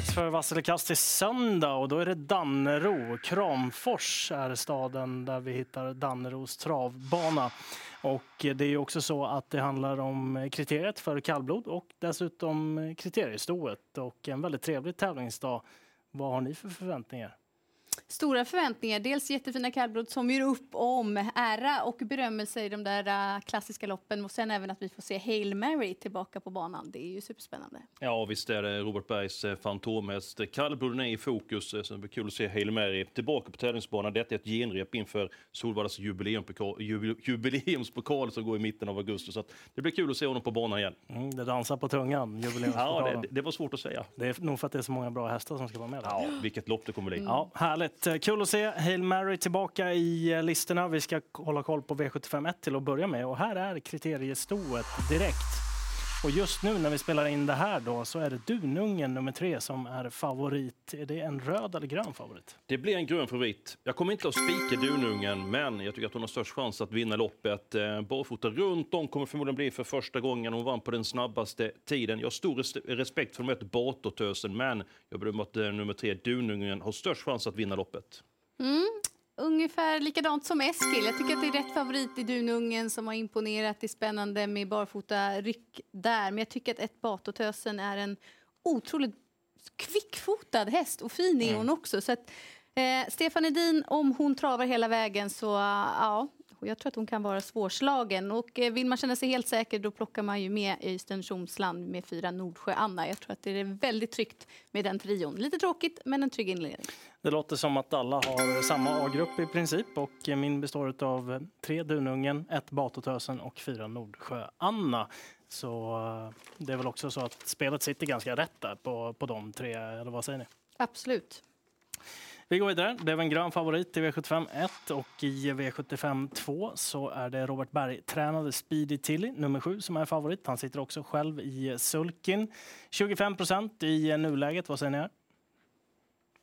dags för Vasselkast till söndag och då är det Dannero. Kramfors är staden där vi hittar Danneros travbana. Och det är också så att det handlar om kriteriet för kallblod och dessutom kriteriestoet och en väldigt trevlig tävlingsdag. Vad har ni för förväntningar? Stora förväntningar. Dels jättefina kallblod som gör upp om ära och berömmelse i de där äh, klassiska loppen och sen även att vi får se Hail Mary tillbaka på banan. Det är ju superspännande. Ja, visst är det Robert Bergs eh, fantomhäst. Kallbloden är i fokus, så det blir kul att se Hail Mary tillbaka på tävlingsbanan. Detta är ett genrep inför Solvallas jubileumspokal som går i mitten av augusti. Så det blir kul att se honom på banan igen. Mm, det dansar på tungan, Ja, det, det, var svårt att säga. Det är nog för att det är så många bra hästar som ska vara med. Där. Ja, vilket lopp det kommer bli. Mm. Ja, härligt. Kul att se Hail Mary tillbaka i eh, listorna. Vi ska hålla koll på V751 till att börja med. Och här är kriteriestoet direkt. Och just nu när vi spelar in det här då så är det Dunungen nummer tre som är favorit. Är det en röd eller grön favorit? Det blir en grön favorit. Jag kommer inte att spika Dunungen, men jag tycker att hon har störst chans att vinna loppet. Eh, barfota runt om kommer förmodligen bli för första gången hon vann på den snabbaste tiden. Jag har stor respekt för de ett Batortösen, men jag bedömer att eh, nummer tre, Dunungen, har störst chans att vinna loppet. Mm. Ungefär likadant som Eskil. Jag tycker att det är rätt favorit i Dunungen som har imponerat. Det är spännande med barfota ryck där. Men jag tycker att ett Batotösen är en otroligt kvickfotad häst och fin är mm. hon också. Så att, eh, Stefan Edin, om hon travar hela vägen så ja, och jag tror att hon kan vara svårslagen. Och eh, vill man känna sig helt säker då plockar man ju med Öystein Tjomsland med fyra Nordsjö-Anna. Jag tror att det är väldigt tryggt med den trion. Lite tråkigt, men en trygg inledning. Det låter som att alla har samma A-grupp i princip och min består av tre Dunungen, ett Batotösen och fyra Nordsjö-Anna. Så eh, det är väl också så att spelet sitter ganska rätt där på, på de tre, eller vad säger ni? Absolut. Vi går vidare. Det var en grön favorit i V75 1 och i V75 2 så är det Robert Berg-tränade Speedy Tilly, nummer 7, som är favorit. Han sitter också själv i sulkin. 25 procent i nuläget. Vad säger ni? Här?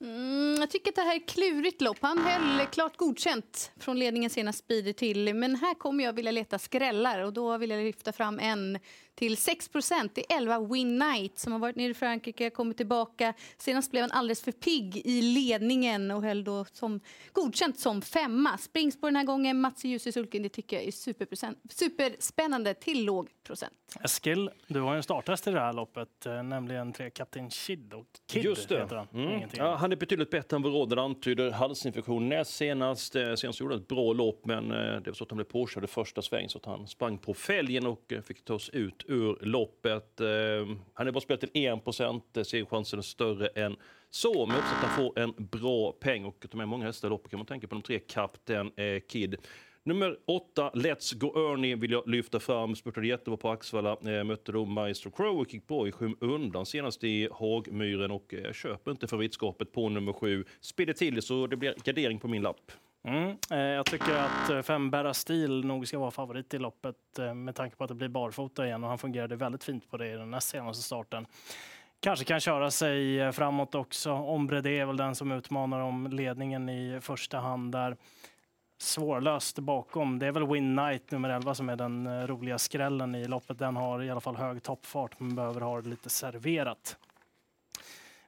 Mm, jag tycker att det här är ett klurigt lopp. Han höll klart godkänt från ledningen senast Speedy Tilly. Men här kommer jag vilja leta skrällar och då vill jag lyfta fram en till 6 Det är 11 Win Night som har varit nere i Frankrike, kommit tillbaka. Senast blev han alldeles för pigg i ledningen och höll då som godkänt som femma. Springs på den här gången, Mats Ljus i sulken, det tycker jag är superspännande till låg procent. Eskil, du har en starthäst i det här loppet, eh, nämligen tre Kapten Kid och Kid Just det. heter han. Mm. Ja, han är betydligt bättre än vad råden antyder. Halsinfektion näst senast. Eh, senast gjorde han ett bra lopp, men eh, det var så att han blev påkörd i första sväng så att han sprang på fälgen och fick tas ut ur loppet. Han är bara spelat till 1 procent, eh, segerchansen är större än så. Men också att han får en bra peng och att med många hästar i loppet kan man tänka på de tre Kapten eh, Kid. Nummer åtta, Let's Go Ernie, vill jag lyfta fram. Spurtade jättebra på Axvalla. Eh, mötte då Maestro Crow och gick bra i skymundan senast i Hagmyren. Och eh, jag köper inte favoritskapet på nummer sju. Spidde till så det blir gardering på min lapp. Mm. Eh, jag tycker att eh, Fembära Stil nog ska vara favorit i loppet eh, med tanke på att det blir barfota igen och han fungerade väldigt fint på det i den näst senaste starten. Kanske kan köra sig eh, framåt också. Ombrede är väl den som utmanar om ledningen i första hand där svårlöst bakom. Det är väl Win Night nummer 11 som är den roliga skrällen i loppet. Den har i alla fall hög toppfart men behöver ha det lite serverat.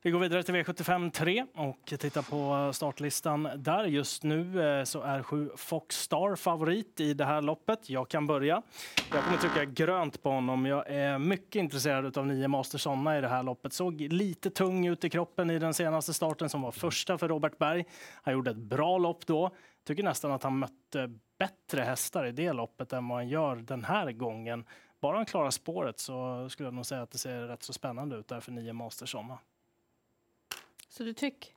Vi går vidare till V75 3 och tittar på startlistan där. Just nu eh, så är sju Foxstar favorit i det här loppet. Jag kan börja. Jag kommer trycka grönt på honom. Jag är mycket intresserad av nio Master Sonna i det här loppet. Såg lite tung ut i kroppen i den senaste starten som var första för Robert Berg. Han gjorde ett bra lopp då. Tycker nästan att han mötte bättre hästar i det loppet än vad han gör den här gången. Bara han klarar spåret så skulle jag nog säga att det ser rätt så spännande ut där för nio Master Sonna. Så du tryck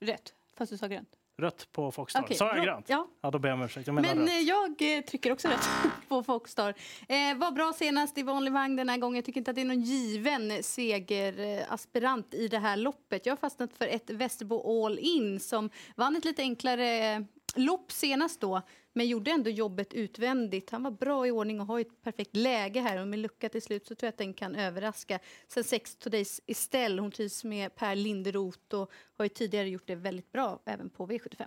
rätt, fast du sa grönt? Rött på Foxstar. Okay, sa jag grönt? Ja. ja. Då ber jag om ursäkt. Jag Men rött. Eh, jag eh, trycker också rätt på Foxstar. Eh, var bra senast i vanlig vagn den här gången. Jag tycker inte att det är någon given segeraspirant i det här loppet. Jag har fastnat för ett Västerbo All In som vann ett lite enklare lopp senast då, men gjorde ändå jobbet utvändigt. Han var bra i ordning och har ett perfekt läge här. Och med lucka till slut så tror jag att den kan överraska. Sen sex Today's Estelle, hon trivs med Per Linderoth och har ju tidigare gjort det väldigt bra även på V75.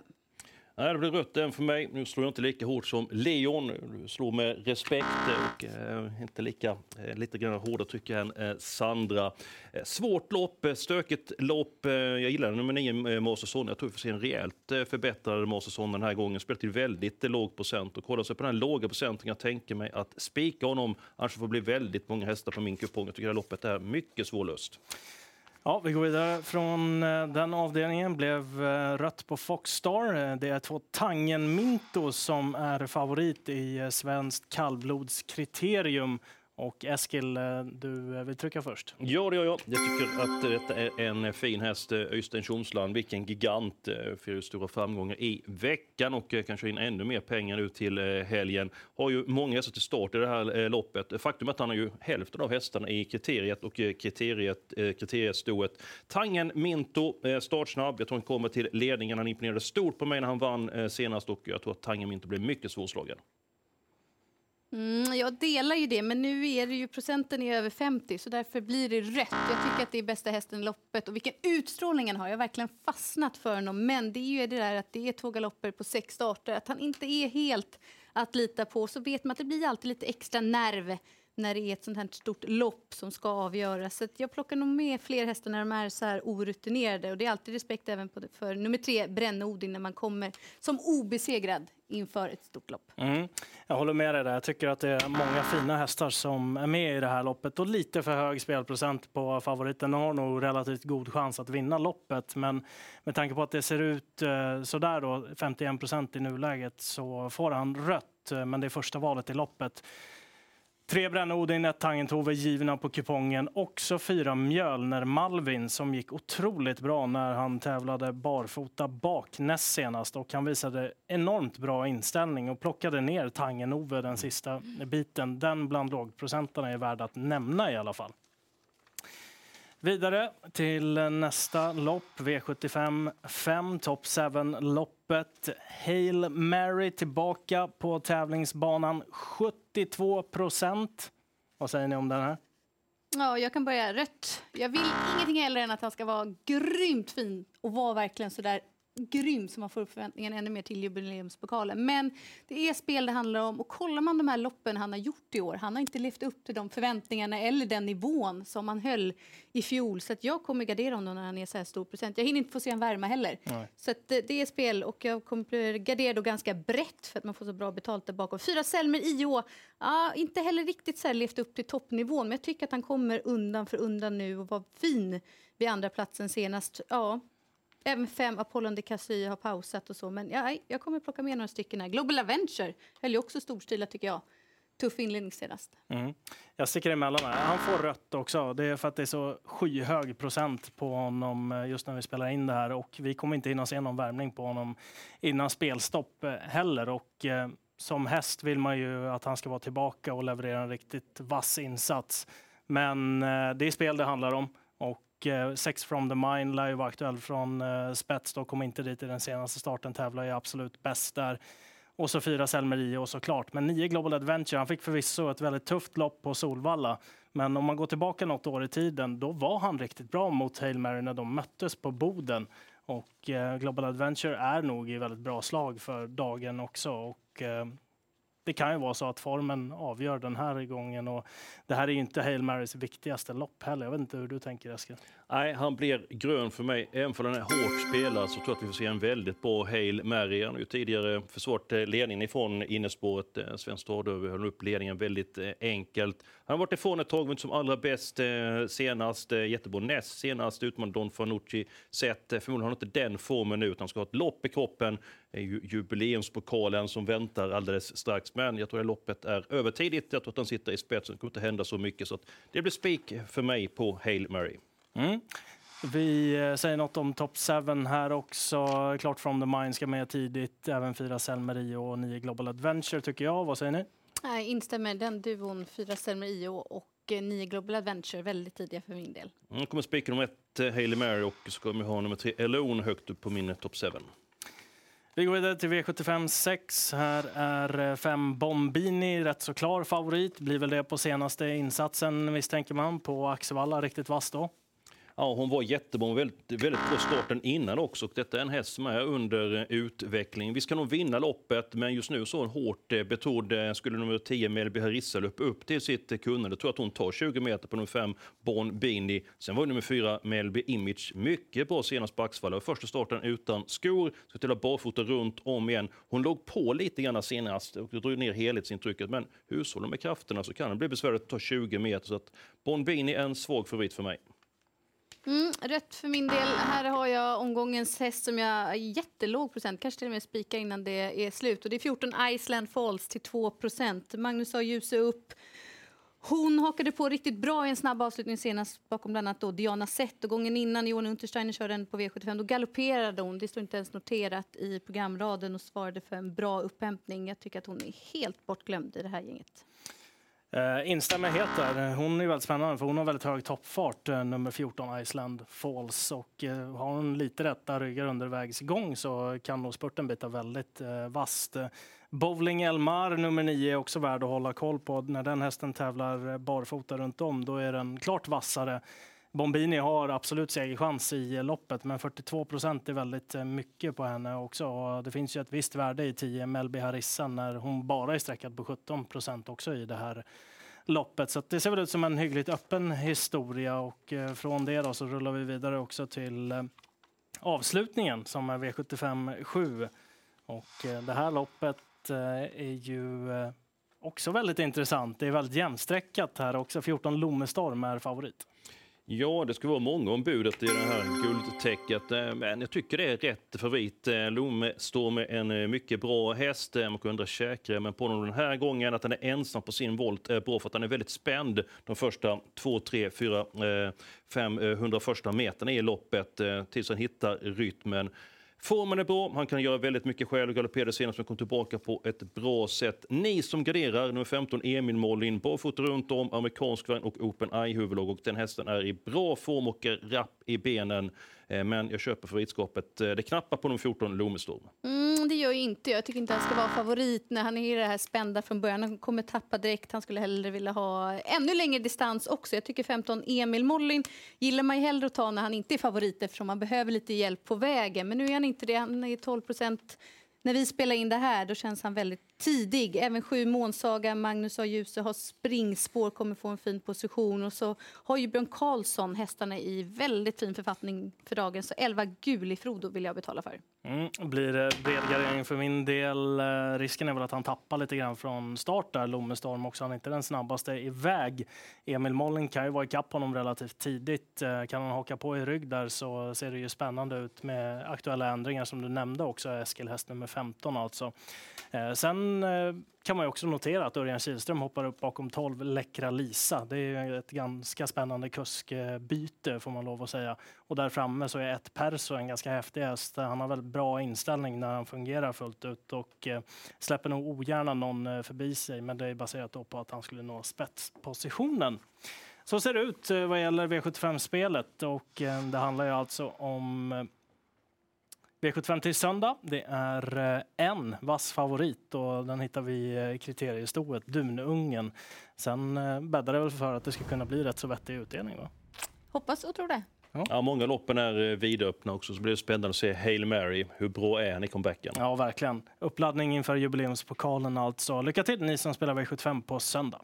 Nej, det blir rött även för mig. Nu slår jag inte lika hårt som Leon. Du slår med respekt och eh, inte lika, eh, lite grann hårdare tycker jag än eh, Sandra. Eh, svårt lopp, eh, stökigt lopp. Eh, jag gillar nummer 9, eh, Masterson. Jag tror vi får se en rejält eh, förbättrad Masterson den här gången. Spelar till väldigt eh, låg procent och kollar sig på den här låga procenten jag tänker mig att spika honom. Annars får det bli väldigt många hästar på min kupong. Jag tycker det här loppet är mycket svårlöst. Ja, vi går vidare från eh, den avdelningen. blev eh, rött på Foxstar. Eh, det är två Tangen Minto som är favorit i svenskt kallblodskriterium. Och Eskil, eh, du eh, vill trycka först. Ja, det gör jag. Jag tycker att detta är en eh, fin häst. Öystein Tjomsland, vilken gigant. Fyra stora framgångar i veckan och kanske in ännu mer pengar nu till helgen. Har ju många hästar till start i det här loppet. Faktum är att han har ju hälften av hästarna i kriteriet och kriteriet, kriteriestoet. Tangen Minto, startsnabb. Jag tror han kommer till ledningen. Han imponerade stort på mig när han vann senast och jag tror att Tangen Minto blir mycket svårslagen. Mm, jag delar ju det, men nu är det ju procenten är över 50 så därför blir det rätt. Jag tycker att det är bästa hästen i loppet och vilken utstrålning han har. Jag har verkligen fastnat för honom. Men det är ju det där att det är två galopper på sex starter, att han inte är helt att lita på. Så vet man att det blir alltid lite extra nerv när det är ett sånt här stort lopp som ska avgöras. Så jag plockar nog med fler hästar när de är så här orutinerade. Och det är alltid respekt även på, för nummer tre, Brännodin, när man kommer som obesegrad inför ett stort lopp. Mm. Jag håller med dig där. Jag tycker att det är många fina hästar som är med i det här loppet och lite för hög spelprocent på favoriten. Den har nog relativt god chans att vinna loppet, men med tanke på att det ser ut eh, så där då, 51 procent i nuläget, så får han rött. Men det är första valet i loppet. Tre Brännodin, ett Tangentove givna på kupongen. Också fyra Mjölner Malvin som gick otroligt bra när han tävlade barfota bak näst senast. Och han visade enormt bra inställning och plockade ner Tangen-Ove den sista biten. Den bland lågprocentarna är värd att nämna i alla fall. Vidare till nästa lopp, V75 5, Top 7-loppet. Hail Mary tillbaka på tävlingsbanan, 82 procent. Vad säger ni om den här? Ja, jag kan börja rött. Jag vill ingenting hellre än att han ska vara grymt fin och vara verkligen så där grym så man får upp förväntningen ännu mer till jubileumspokalen. Men det är spel det handlar om och kollar man de här loppen han har gjort i år, han har inte levt upp till de förväntningarna eller den nivån som han höll i fjol. Så att jag kommer gardera honom när han är så här stor procent. Jag hinner inte få se en värma heller. Nej. Så att det är spel och jag kommer gardera då ganska brett för att man får så bra betalt där bakom. Fyra Selmer IO, ja, inte heller riktigt så här levt upp till toppnivån men jag tycker att han kommer undan för undan nu och var fin vid andra platsen senast. Ja, Även fem Apollon de Cassy har pausat och så. Men ja, jag kommer plocka med några stycken här. Global Adventure höll ju också storstilat tycker jag. Tuff inledning senast. Mm. Jag sticker emellan här. Han får rött också. Det är för att det är så skyhög procent på honom eh, just när vi spelar in det här. Och vi kommer inte hinna se någon värmning på honom innan spelstopp eh, heller. Och eh, som häst vill man ju att han ska vara tillbaka och leverera en riktigt vass insats. Men eh, det är spel det handlar om. Och Eh, Sex from the Mine lär ju vara aktuell från eh, spets. Då kom inte dit i den senaste starten, tävlar ju absolut bäst där. Och så fyra Selmerio såklart. Men nio Global Adventure, han fick förvisso ett väldigt tufft lopp på Solvalla. Men om man går tillbaka något år i tiden, då var han riktigt bra mot Hail Mary när de möttes på Boden. Och eh, Global Adventure är nog i väldigt bra slag för dagen också. Och, eh, det kan ju vara så att formen avgör den här gången. Och det här är ju inte Hail Marys viktigaste lopp heller. Jag vet inte hur du tänker Eskil? Nej, han blir grön för mig. Även för den är hårt spelad så tror jag att vi får se en väldigt bra Hail Mary. Han har ju tidigare försvarat eh, ledningen ifrån innerspåret. Eh, Sven Stordöve höll upp ledningen väldigt eh, enkelt. Han har varit ifrån ett tag, men som allra bäst eh, senast. Jättebra näst senast utmanade Don Fanucci sett. Förmodligen har han inte den formen nu, utan ska ha ett lopp i kroppen. Det är ju jubileumspokalen som väntar alldeles strax. Men jag tror att loppet är övertidigt. Jag tror att han sitter i spetsen. Det kommer inte hända så mycket. Så det blir spik för mig på Hail Mary. Mm. Vi eh, säger något om top 7 här också. Klart From the Mind ska med tidigt. Även fyra Selmer och nio Global Adventure tycker jag. Vad säger ni? Jag instämmer. Den duon, fyra Selmer och eh, nio Global Adventure, väldigt tidiga för min del. Jag kommer spika nummer ett, eh, Hailey Mary, och så kommer jag ha nummer tre, Elone, högt upp på min top 7. Vi går vidare till V75 6. Här är fem Bombini rätt så klar favorit. Blir väl det på senaste insatsen misstänker man på Axevalla. Riktigt vass då. Ja, hon var jättebra, Hon var väldigt, väldigt bra starten innan också. Och detta är en häst som är under utveckling. Vi ska nog vinna loppet, men just nu så är hon hårt eh, betrodd. Eh, skulle nummer 10 Melby Harissa löpa upp till sitt kunnande, tror att hon tar 20 meter på nummer 5 Bon Bini. Sen var nummer 4 Melby Image mycket bra senast på Axvalla. Första starten utan skor, ska till barfota runt om igen. Hon låg på lite grann senast och drog ner helhetsintrycket, men hushåller med krafterna så kan det bli besvärligt att ta 20 meter. Så att Bon Bini är en svag favorit för mig. Mm, rätt för min del. Här har jag omgångens häst som jag är jättelåg procent, kanske till och med spika innan det är slut. Och det är 14 Iceland Falls till 2 procent. Magnus har ljuset upp. Hon hakade på riktigt bra i en snabb avslutning senast bakom bland annat då Diana Sett. Och gången innan Johan Untersteiner körde den på V75 då galopperade hon. Det står inte ens noterat i programraden och svarade för en bra upphämtning. Jag tycker att hon är helt bortglömd i det här gänget. Eh, instämmer helt där. Hon är väldigt spännande för hon har väldigt hög toppfart, eh, nummer 14 Iceland Falls. Och eh, har hon lite rätta ryggar undervägs gång så kan nog spurten bita väldigt vasst. Bowling Elmar, nummer 9, är också värd att hålla koll på. När den hästen tävlar barfota runt om, då är den klart vassare. Bombini har absolut segerchans i loppet, men 42 procent är väldigt eh, mycket på henne också. Och det finns ju ett visst värde i 10 Melby Harissa när hon bara är sträckad på 17 procent också i det här loppet. Så det ser väl ut som en hyggligt öppen historia och eh, från det då så rullar vi vidare också till eh, avslutningen som är V75 7. Och det här loppet är ju också väldigt intressant. Det är väldigt jämnsträckat här också. 14 Lommestorm är favorit. Ja, det ska vara många om budet i det här guldtäcket, eh, men jag tycker det är rätt favorit. Eh, står med en eh, mycket bra häst. Eh, man kan undra men på honom den här gången att han är ensam på sin volt är bra för att han är väldigt spänd de första två, tre, fyra, fem, hundra första meterna i loppet tills han hittar rytmen. Formen är bra, han kan göra väldigt mycket själv. Galopperade senast men kom tillbaka på ett bra sätt. Ni som garderar, nummer 15 Emil Molin, barfota runt om, amerikansk vagn och Open Eye-huvudlag. Och den hästen är i bra form och är rapp i benen. Eh, men jag köper favoritskapet. Eh, det knappar på de 14 Lomestorm. Mm, det gör jag inte. Jag tycker inte han ska vara favorit när han är i det här spända från början. Han kommer tappa direkt. Han skulle hellre vilja ha ännu längre distans också. Jag tycker 15 Emil Mollin gillar man ju hellre att ta när han inte är favorit eftersom man behöver lite hjälp på vägen. Men nu är han inte det. Han är 12 procent när vi spelar in det här då känns han väldigt tidig. Även sju Månsaga, Magnus A. Djuse har springspår, kommer få en fin position. Och så har ju Björn Karlsson hästarna i väldigt fin författning för dagen. Så 11 Guli Frodo vill jag betala för. Mm, blir det bred gardering för min del. Eh, risken är väl att han tappar lite grann från start där, Lommestorm också. Han är inte den snabbaste iväg. Emil Molling kan ju vara ikapp honom relativt tidigt. Eh, kan han haka på i rygg där så ser det ju spännande ut med aktuella ändringar som du nämnde också, Eskil häst nummer 15 alltså. Eh, sen sen eh, kan man också notera att Örjan Kihlström hoppar upp bakom 12 Läckra Lisa. Det är ett ganska spännande kuskbyte får man lov att säga. Och där framme så är ett Perso en ganska häftig häst. Han har väldigt bra inställning när han fungerar fullt ut och eh, släpper nog ogärna någon eh, förbi sig. Men det är baserat på att han skulle nå spetspositionen. Så ser det ut vad gäller V75-spelet och det handlar ju alltså om V75 till söndag. Det är en vass favorit och den hittar vi i kriteriestoet, Dunungen. Sen bäddar det väl för att det ska kunna bli rätt så vettig utdelning. Va? Hoppas och tror det. Ja. ja. många loppen är eh, vidöppna också, så blir det spännande att se Hail Mary. Hur bra är han i comebacken? Ja, verkligen. Uppladdning inför jubileumspokalen alltså. Lycka till ni som spelar V75 på söndag.